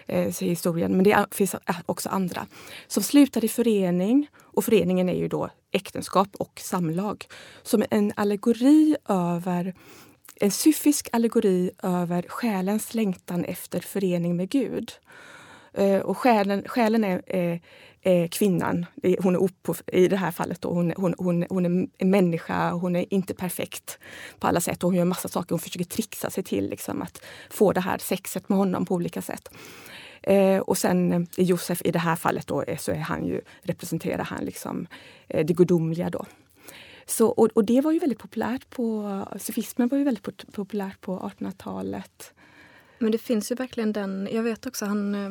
eh, historien, men det finns också andra, som slutar i förening och föreningen är ju då äktenskap och samlag. Som en allegori över en syfisk allegori över själens längtan efter förening med Gud. Eh, och själen, själen är, är, är, kvinnan, hon är upp i det här fallet, då, hon, hon, hon, hon är människa, hon är inte perfekt på alla sätt och hon gör massa saker. Hon försöker trixa sig till liksom, att få det här sexet med honom på olika sätt. Eh, och sen Josef i det här fallet då, så är han ju, representerar han liksom eh, det gudomliga då. Så, och, och, det var ju väldigt populärt på, sufismen var ju väldigt populärt på 1800-talet. Men det finns ju verkligen den, jag vet också han eh,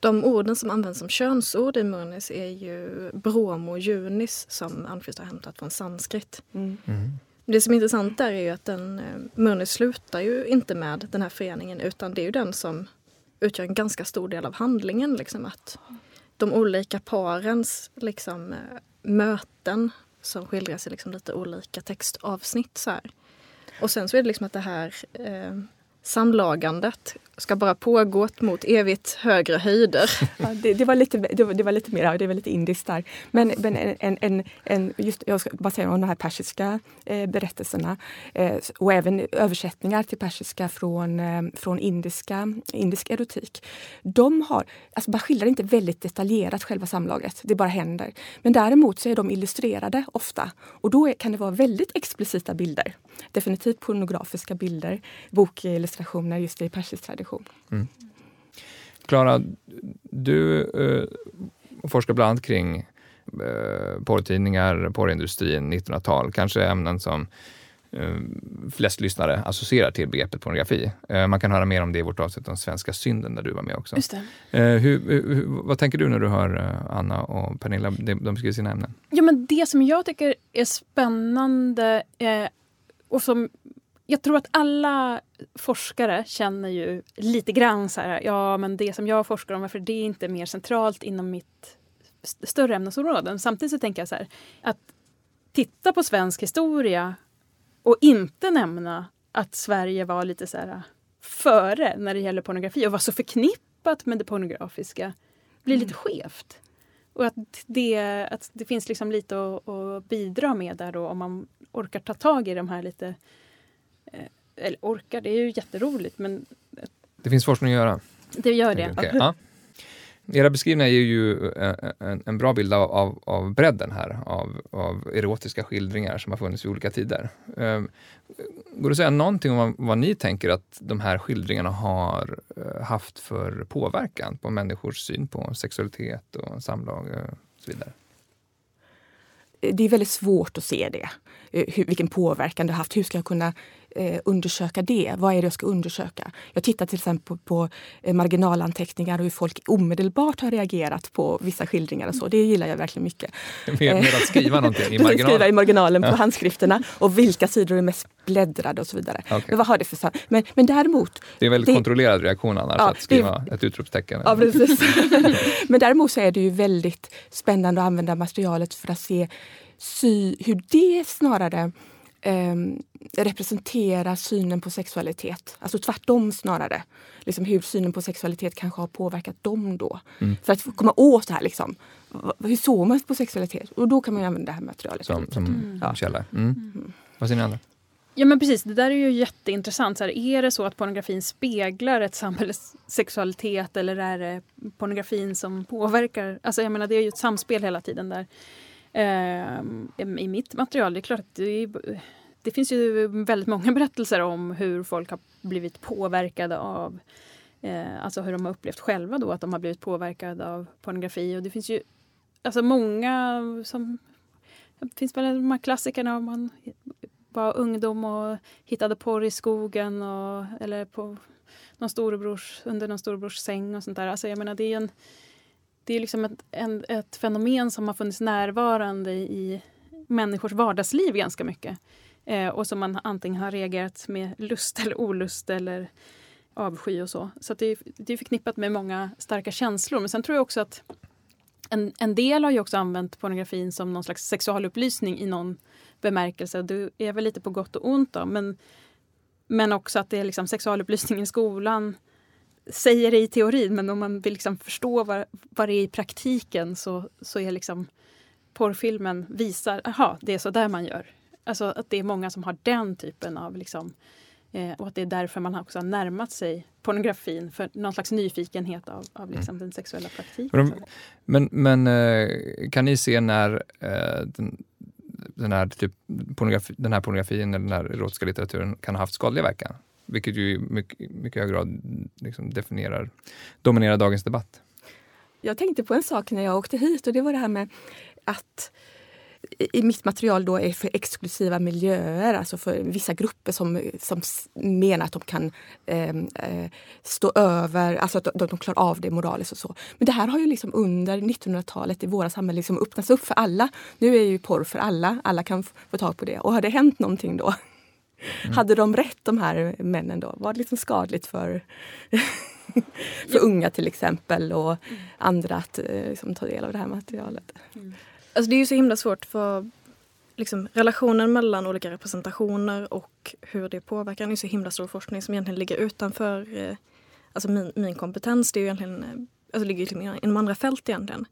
de orden som används som könsord i Murnis är ju bromo och junis som Almqvist har hämtat från sanskrit. Mm. Mm. Det som är intressant där är ju att den, eh, Murnis slutar ju inte med den här föreningen utan det är ju den som utgör en ganska stor del av handlingen. Liksom, att de olika parens liksom, eh, möten som skildras i liksom, lite olika textavsnitt. Så här. Och sen så är det liksom att det här eh, samlagandet ska bara pågått mot evigt högre höjder. Ja, det, det, var lite, det, var, det var lite mer, det var lite indiskt där. Men, men en, en, en, just, jag ska bara säga om de här persiska eh, berättelserna eh, och även översättningar till persiska från, eh, från indiska, indisk erotik. De har, alltså man skildrar inte väldigt detaljerat själva samlaget, det bara händer. Men däremot så är de illustrerade ofta och då är, kan det vara väldigt explicita bilder. Definitivt pornografiska bilder, bokillustrationer just i persisk tradition. Mm. Klara, du eh, forskar bland annat kring eh, porrtidningar, porrindustrin, 1900-tal, kanske ämnen som eh, flest lyssnare associerar till begreppet pornografi. Eh, man kan höra mer om det i vårt avsnitt om svenska synden där du var med också. Just eh, hur, hur, vad tänker du när du hör eh, Anna och Pernilla, de, de beskriver sina ämnen? Ja, men det som jag tycker är spännande och som jag tror att alla forskare känner ju lite grann så här, ja men det som jag forskar om, varför det är inte mer centralt inom mitt större ämnesområden. Samtidigt så tänker jag så här, att titta på svensk historia och inte nämna att Sverige var lite så här före när det gäller pornografi och var så förknippat med det pornografiska blir lite mm. skevt. Och att det, att det finns liksom lite att, att bidra med där då om man orkar ta tag i de här lite eller orkar, det är ju jätteroligt men... Det finns forskning att göra? Det gör det. Okay. Ja. Era beskrivningar ger ju eh, en, en bra bild av, av, av bredden här, av, av, erotiska skildringar som har funnits i olika tider. Um, går det att säga någonting om vad, vad, ni tänker att de här skildringarna har haft för påverkan på människors syn på sexualitet och samlag och så vidare? Det är väldigt svårt att se det, hur, vilken påverkan det har haft. Hur ska jag kunna eh, undersöka det. Vad är det jag ska undersöka? Jag tittar till exempel på, på eh, marginalanteckningar och hur folk omedelbart har reagerat på vissa skildringar och så. Det gillar jag verkligen mycket. Med, med att skriva någonting i marginalen? skriva i marginalen på ja. handskrifterna och vilka sidor är mest bläddrade och så vidare. Okay. Men vad har det för men, men däremot... Det är en väldigt det, kontrollerad reaktion annars ja, att skriva det, ett utropstecken. Ja, precis. men däremot så är det ju väldigt spännande att använda materialet för att se sy, hur det snarare eh, representerar synen på sexualitet. Alltså tvärtom snarare. Liksom hur synen på sexualitet kanske har påverkat dem då. Mm. För att komma åt det här. Liksom. Hur såg man på sexualitet? Och då kan man använda det här materialet. Som, som mm. ja. källa. Mm. Mm. Vad säger ni andra? Ja men precis, det där är ju jätteintressant. Så här, är det så att pornografin speglar ett samhälles sexualitet eller är det pornografin som påverkar? Alltså jag menar det är ju ett samspel hela tiden där. Eh, I mitt material, det är klart att det, det, finns ju väldigt många berättelser om hur folk har blivit påverkade av eh, Alltså hur de har upplevt själva då att de har blivit påverkade av pornografi. Och det finns ju alltså många som... Det finns väl de här klassikerna om man var ungdom och hittade porr i skogen och, eller på någon storebrors, under någon storebrors säng och sånt där. Alltså jag menar, det är en det är liksom ett, en, ett fenomen som har funnits närvarande i människors vardagsliv ganska mycket. Eh, och som man antingen har reagerat med lust eller olust eller avsky och så. Så det, det, är förknippat med många starka känslor. Men sen tror jag också att en, en del har ju också använt pornografin som någon slags sexualupplysning i någon bemärkelse. Det är väl lite på gott och ont då. Men, men också att det är liksom sexualupplysning i skolan säger det i teorin men om man vill liksom förstå vad, vad det är i praktiken så, så är liksom porrfilmen visar, aha, det är så där man gör. Alltså att det är många som har den typen av liksom, Eh, och att det är därför man också har närmat sig pornografin för någon slags nyfikenhet av, av liksom mm. den sexuella praktiken. Men, men eh, kan ni se när eh, den, den, här typ pornografi, den här pornografin eller den här erotiska litteraturen kan ha haft skadliga verkan? Vilket ju i mycket, mycket hög grad liksom definierar, dominerar dagens debatt. Jag tänkte på en sak när jag åkte hit och det var det här med att i mitt material då är för exklusiva miljöer, alltså för vissa grupper som, som menar att de kan ehm, eh, stå över, alltså att de, de klarar av det moraliskt och så. Men det här har ju liksom under 1900-talet i våra samhällen liksom öppnats upp för alla. Nu är ju porr för alla, alla kan få tag på det. Och har det hänt någonting då? Mm. Hade de rätt de här männen då? Var det liksom skadligt för, för unga till exempel och mm. andra att eh, liksom, ta del av det här materialet? Mm. Alltså det är ju så himla svårt för liksom, relationen mellan olika representationer och hur det påverkar. Det är så himla stor forskning som egentligen ligger utanför eh, alltså min, min kompetens. Det är ju egentligen, eh, alltså ligger liksom inom andra fält egentligen.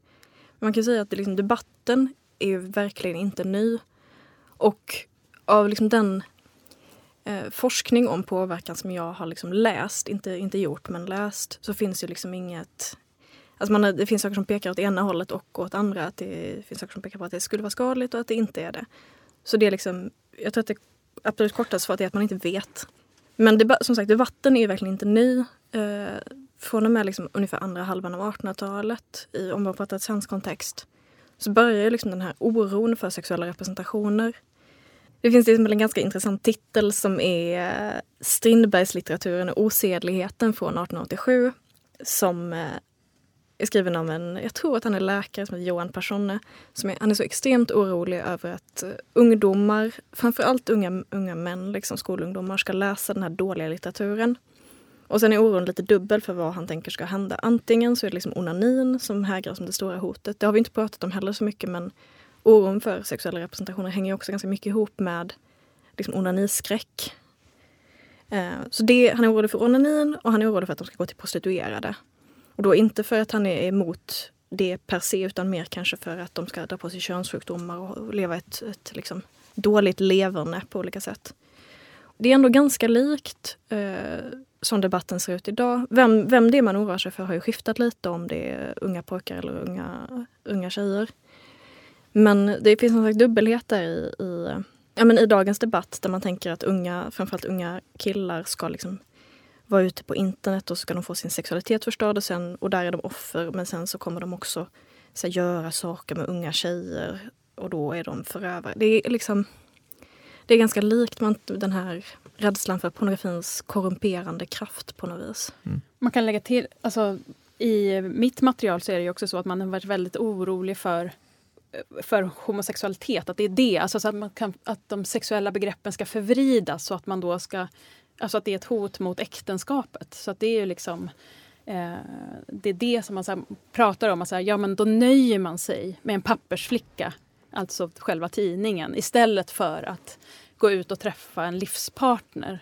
Men man kan säga att det, liksom, debatten är ju verkligen inte ny. Och av liksom den eh, forskning om påverkan som jag har liksom läst, inte, inte gjort men läst, så finns ju liksom inget Alltså man, det finns saker som pekar åt ena hållet och åt andra. Att det finns saker som pekar på att det skulle vara skadligt och att det inte är det. Så det är liksom, jag tror att det absolut kortaste svaret är att man inte vet. Men det, som sagt, debatten är ju verkligen inte ny. Eh, från och med liksom ungefär andra halvan av 1800-talet, i, om man pratar svensk kontext, så börjar liksom den här oron för sexuella representationer. Det finns liksom en ganska intressant titel som är eh, Strindbergslitteraturen och osedligheten från 1887 som eh, är skriven av en, jag tror att han är läkare, som heter Johan Personne. Som är, han är så extremt orolig över att eh, ungdomar, framförallt unga, unga män, liksom skolungdomar, ska läsa den här dåliga litteraturen. Och sen är oron lite dubbel för vad han tänker ska hända. Antingen så är det liksom onanin som hägrar som det stora hotet. Det har vi inte pratat om heller så mycket men oron för sexuella representationer hänger också ganska mycket ihop med liksom onaniskräck. Eh, så det, han är orolig för onanin och han är orolig för att de ska gå till prostituerade. Och då inte för att han är emot det per se utan mer kanske för att de ska dra på sig könssjukdomar och leva ett, ett liksom, dåligt leverne på olika sätt. Det är ändå ganska likt eh, som debatten ser ut idag. Vem, vem det är man oroar sig för har ju skiftat lite om det är unga pojkar eller unga, unga tjejer. Men det finns en slags dubbelhet där i, i, ja, men i dagens debatt där man tänker att unga, framförallt unga killar ska liksom vara ute på internet och så ska de få sin sexualitet förstörd och, sen, och där är de offer. Men sen så kommer de också så här, göra saker med unga tjejer och då är de förövare. Det är liksom det är ganska likt man, den här rädslan för pornografins korrumperande kraft på något vis. Mm. Man kan lägga till, alltså, i mitt material så är det också så att man har varit väldigt orolig för för homosexualitet, att det är det, alltså så att, man kan, att de sexuella begreppen ska förvridas så att man då ska Alltså att det är ett hot mot äktenskapet. Så att det är ju liksom eh, det är det som man så pratar om. Att så här, ja, men då nöjer man sig med en pappersflicka, alltså själva tidningen istället för att gå ut och träffa en livspartner.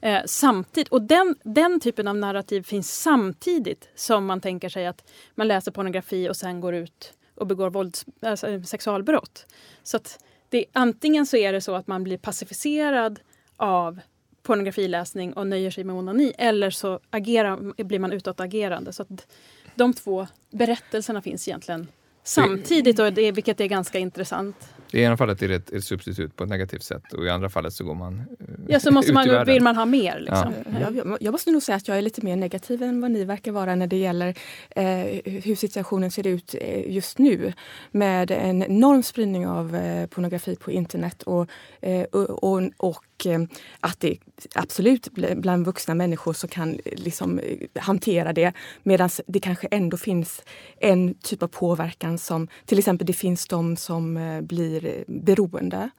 Eh, samtidigt, och den, den typen av narrativ finns samtidigt som man tänker sig att man läser pornografi och sen går ut och begår vålds, alltså sexualbrott. Så att det, antingen så är det så att man blir pacificerad av pornografiläsning och nöjer sig med onani eller så agerar, blir man utåtagerande. Så att de två berättelserna finns egentligen samtidigt, och det, vilket är ganska intressant. I ena fallet är det ett, ett, substitut på ett negativt sätt och i andra fallet så går man uh, Ja, så måste man, vill man ha mer. Liksom. Ja. Jag, jag, måste nog säga att jag är lite mer negativ än vad ni verkar vara när det gäller eh, hur situationen ser ut eh, just nu. Med en enorm spridning av eh, pornografi på internet och, eh, och, och, och Eh, att det absolut bland vuxna människor som kan liksom hantera det medan det kanske ändå finns en typ av påverkan som till exempel det finns de som eh, blir beroende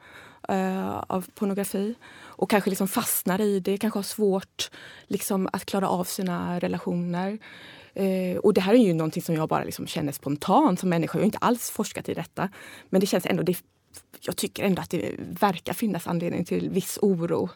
eh, av pornografi och kanske liksom fastnar i det, kanske har svårt liksom, att klara av sina relationer. Eh, och det här är ju någonting som jag bara liksom känner spontant som människa. Jag har inte alls forskat i detta. Men det känns ändå, det jag tycker ändå att det verkar finnas anledning till viss oro.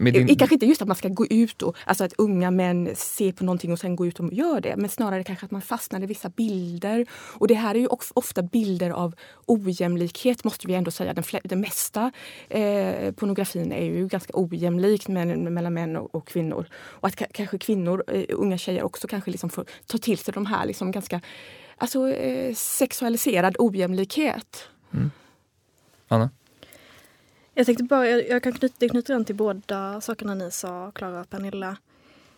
Mm. Med din- Kanske inte just att man ska gå ut och alltså att unga män ser på någonting och sen går ut och gör det. Men snarare kanske att man fastnar i vissa bilder. Och det här är ju of- ofta bilder av ojämlikhet måste vi ändå säga. Den, den mesta eh, pornografin är ju ganska ojämlik men, mellan män och, och kvinnor. Och att ka- kanske kvinnor, eh, unga tjejer också kanske liksom får ta till sig de här liksom ganska alltså, eh, sexualiserad ojämlikhet. Anna? Jag tänkte bara, jag, jag kan knyta, knyta an till båda sakerna ni sa, Klara och Pernilla.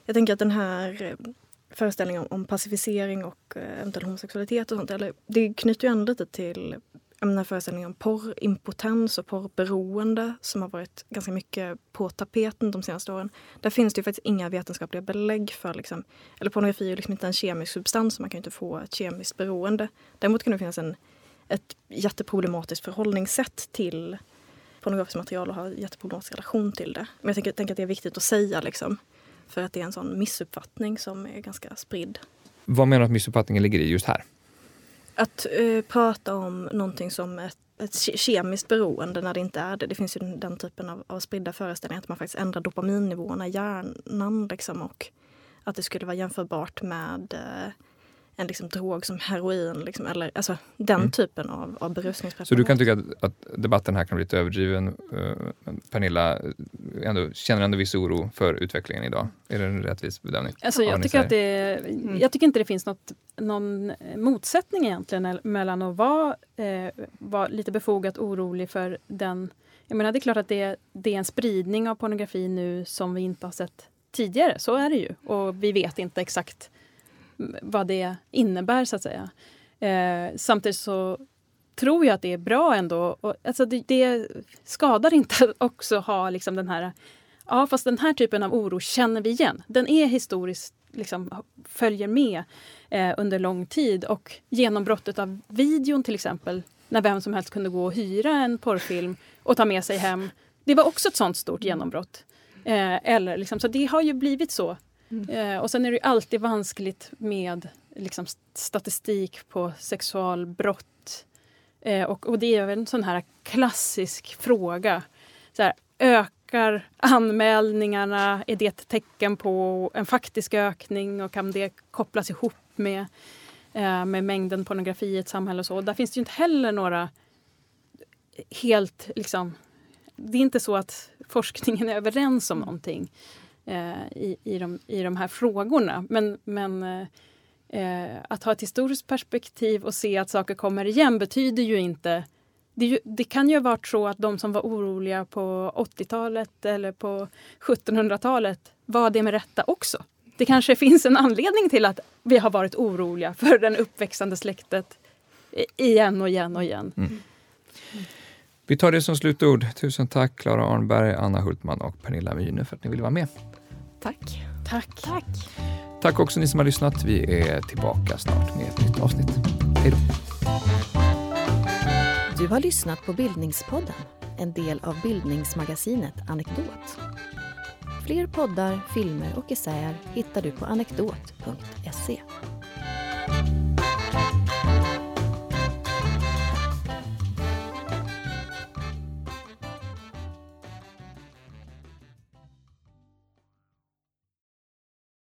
Jag tänker att den här eh, föreställningen om, om pacificering och eh, eventuell homosexualitet och sånt, eller, det knyter ju an lite till den här föreställningen om porrimpotens och porrberoende som har varit ganska mycket på tapeten de senaste åren. Där finns det ju faktiskt inga vetenskapliga belägg för, liksom, eller pornografi är ju liksom inte en kemisk substans, så man kan ju inte få ett kemiskt beroende. Däremot kan det finnas en, ett jätteproblematiskt förhållningssätt till pornografiskt material och har en jätteproblematisk relation till det. Men jag tänker, tänker att det är viktigt att säga liksom. För att det är en sån missuppfattning som är ganska spridd. Vad menar du att missuppfattningen ligger i just här? Att eh, prata om någonting som ett, ett ke- kemiskt beroende när det inte är det. Det finns ju den, den typen av, av spridda föreställningar att man faktiskt ändrar dopaminnivåerna i hjärnan. Liksom, och att det skulle vara jämförbart med eh, en liksom, drog som heroin. Liksom, eller, alltså, den Mm. typen av, av berusningspreparat. Så du kan tycka att, att debatten här kan bli lite överdriven. eh, men Pernilla eh, ändå, känner ändå viss oro för utvecklingen idag. Är det en rättvis bedömning? Alltså Ja, jag, tycker att det, jag tycker inte det finns något, någon motsättning egentligen el- mellan att vara, eh, vara lite befogat orolig för den... Jag menar det är klart att det, det är en spridning av pornografi nu som vi inte har sett tidigare. Så är det ju. Och vi vet inte exakt mm, vad det innebär så att säga. Eh, samtidigt så tror jag att det är bra ändå. Och, alltså det, det skadar inte att också ha liksom den här Ja, fast den här typen av oro känner vi igen. Den är historiskt, liksom, följer med eh, under lång tid. Och genombrottet av videon till exempel, när vem som helst kunde gå och hyra en porrfilm och ta med sig hem. Det var också ett sånt stort genombrott. Eh, eller liksom, så det har ju blivit så. Mm. Eh, och sen är det ju alltid vanskligt med liksom, statistik på sexualbrott. Eh, och, och det är väl en sån här klassisk fråga. Så här, ökar anmälningarna? Är det ett tecken på en faktisk ökning och kan det kopplas ihop med, eh, med mängden pornografi i ett samhälle? och så? Där finns det ju inte heller några helt... Liksom, det är inte så att forskningen är överens om någonting Eh, i, i, de, i de här frågorna. Men, men eh, att ha ett historiskt perspektiv och se att saker kommer igen betyder ju inte det, ju, det kan ju ha varit så att de som var oroliga på 80-talet eller på 1700-talet var det med rätta också. Det kanske finns en anledning till att vi har varit oroliga för den uppväxande släktet igen och igen och igen. Mm. Vi tar det som slutord. Tusen tack Klara Arnberg, Anna Hultman och Pernilla Myhne för att ni ville vara med. Tack. Tack. Tack. Tack också ni som har lyssnat. Vi är tillbaka snart med ett nytt avsnitt. Hej då! Du har lyssnat på Bildningspodden, en del av bildningsmagasinet Anekdot. Fler poddar, filmer och essäer hittar du på anekdot.se.